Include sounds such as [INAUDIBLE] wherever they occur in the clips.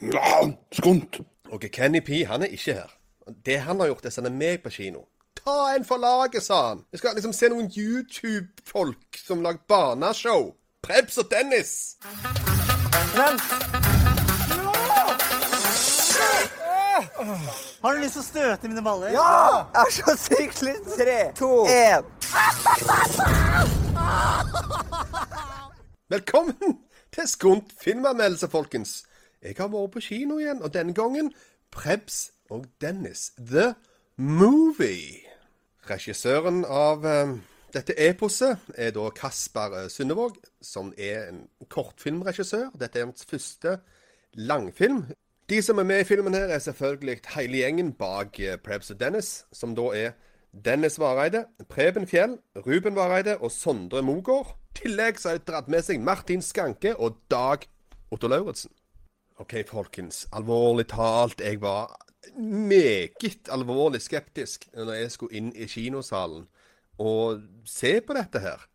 Ja, skunt. Ok, Kenny P han er ikke her. Det han har gjort, er å sende meg på kino. Ta en for laget, sa han. Jeg skal liksom se noen YouTube-folk som lager barneshow. Prebz og Dennis. Har du lyst til å støte mine baller? Ja! Jeg er så sykt lyst. Tre, to, én. Velkommen til Skunt filmanmeldelse, folkens. Jeg har vært på kino igjen, og denne gangen Prebz og Dennis. The Movie. Regissøren av eh, dette eposet er da Kasper Sundevåg, som er en kortfilmregissør. Dette er hans første langfilm. De som er med i filmen her, er selvfølgelig hele gjengen bak eh, Prebz og Dennis, som da er Dennis Vareide, Preben Fjell, Ruben Vareide og Sondre Mogård. I tillegg så har de dratt med seg Martin Skanke og Dag Otto Lauritzen. OK, folkens. Alvorlig talt, jeg var meget alvorlig skeptisk når jeg skulle inn i kinosalen og se på dette her.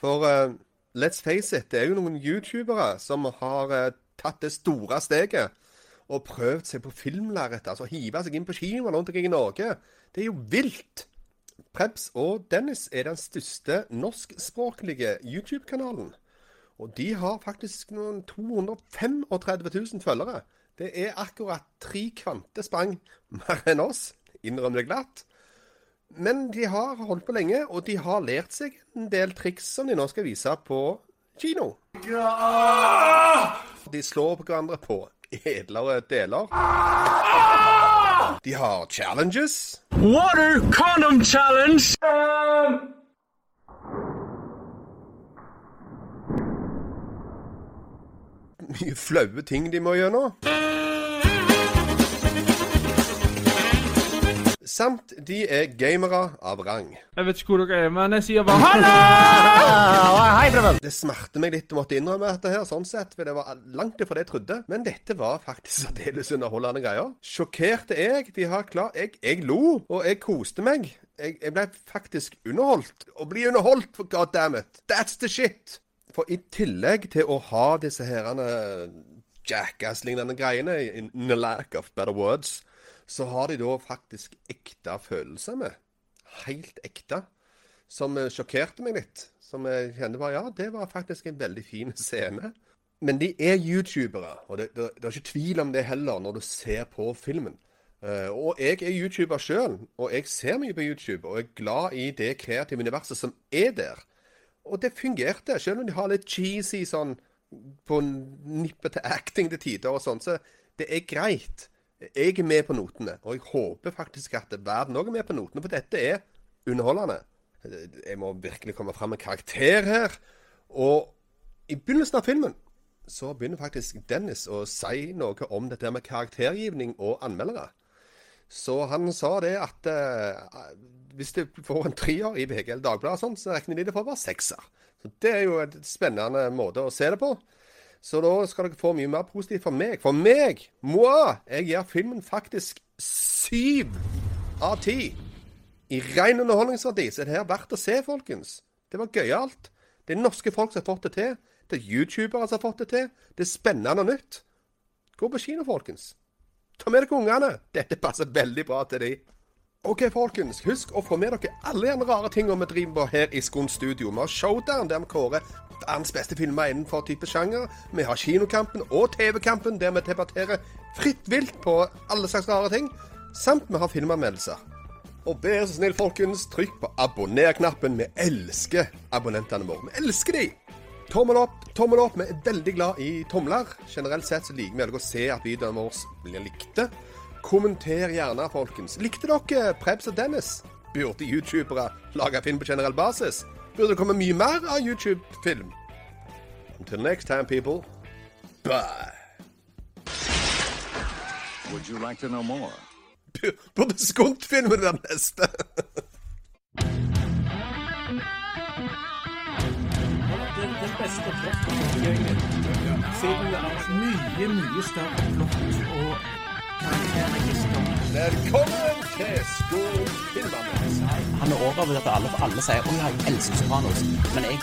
For uh, let's face it, det er jo noen youtubere som har uh, tatt det store steget og prøvd seg på filmlerretet. Altså hive seg inn på kino rundt omkring i Norge. Det er jo vilt. Prebz og Dennis er den største norskspråklige YouTube-kanalen. Og de har faktisk noen 235 000 følgere. Det er akkurat tre kvantesprang mer enn oss, innrøm det glatt. Men de har holdt på lenge, og de har lært seg en del triks som de nå skal vise på kino. De slår på hverandre på edlere deler. De har challenges. Water condom challenge. Mye flaue ting de må gjennom. Samt de er gamere av rang. Jeg vet ikke hvor dere er, men jeg sier bare hallo! Det smerter meg litt å måtte innrømme dette her, sånn sett, for det var langt ifra det jeg trodde. Men dette var faktisk særdeles underholdende greier. Sjokkerte jeg. De har klart jeg, jeg lo, og jeg koste meg. Jeg, jeg ble faktisk underholdt. Å bli underholdt, for god damn it. That's the shit. For i tillegg til å ha disse herrene jackass-lignende greiene, in a lack of better words, så har de da faktisk ekte følelser med. Helt ekte. Som eh, sjokkerte meg litt. Som jeg kjente bare Ja, det var faktisk en veldig fin [LAUGHS] scene. Men de er youtubere, og det, det, det er ikke tvil om det heller når du ser på filmen. Uh, og jeg er youtuber sjøl, og jeg ser mye på YouTube, og er glad i det kreative universet som er der. Og det fungerte, selv om de har litt cheesy sånn på nippet til acting til tider og sånn, så det er greit. Jeg er med på notene, og jeg håper faktisk at verden òg er med på notene, for dette er underholdende. Jeg må virkelig komme fram med karakter her. Og i begynnelsen av filmen så begynner faktisk Dennis å si noe om dette med karaktergivning og anmeldere. Så han sa det at eh, hvis du får en trier i VG eller Dagbladet, sånn, så regner de det for å være sekser. Så Det er jo en spennende måte å se det på. Så da skal dere få mye mer positivt fra meg. For meg, moi, jeg gir filmen faktisk syv av ti. I ren underholdningsverdi så er det her verdt å se, folkens. Det var gøyalt. Det er norske folk som har fått det til. Det er youtubere som har fått det til. Det er spennende og nytt. Gå på kino, folkens. Ta med dere ungene. Dette passer veldig bra til de. OK, folkens. Husk å få med dere alle de rare tingene vi driver på her i Skund Studio. Vi har Showdown, der vi kårer verdens beste filmer innenfor type sjanger. Vi har Kinokampen og TV-kampen, der vi debatterer fritt vilt på alle slags rare ting. Samt vi har filmanmeldelser. Og vær så snill, folkens, trykk på abonner-knappen. Vi elsker abonnentene våre. Vi elsker de! Tommel opp, tommel opp. Vi er veldig glad i tomler. Generelt sett så liker vi å se at videoene våre blir likte. Kommenter gjerne, folkens. Likte dere Prebz og Dennis? Burde youtubere lage film på generell basis? Burde det komme mye mer av YouTube-film? Until next time, people. Bye. Would you like to know more? Burde Skunt-filmen neste? Den, [LAUGHS] den beste plottfortellingen. Siden det er mye, mye større plott og karakterregister. Velkommen til Skunt-filmen. Han er overvurdert at alle, alle sier 'Å ja, jeg elsker Sopranos'. Men jeg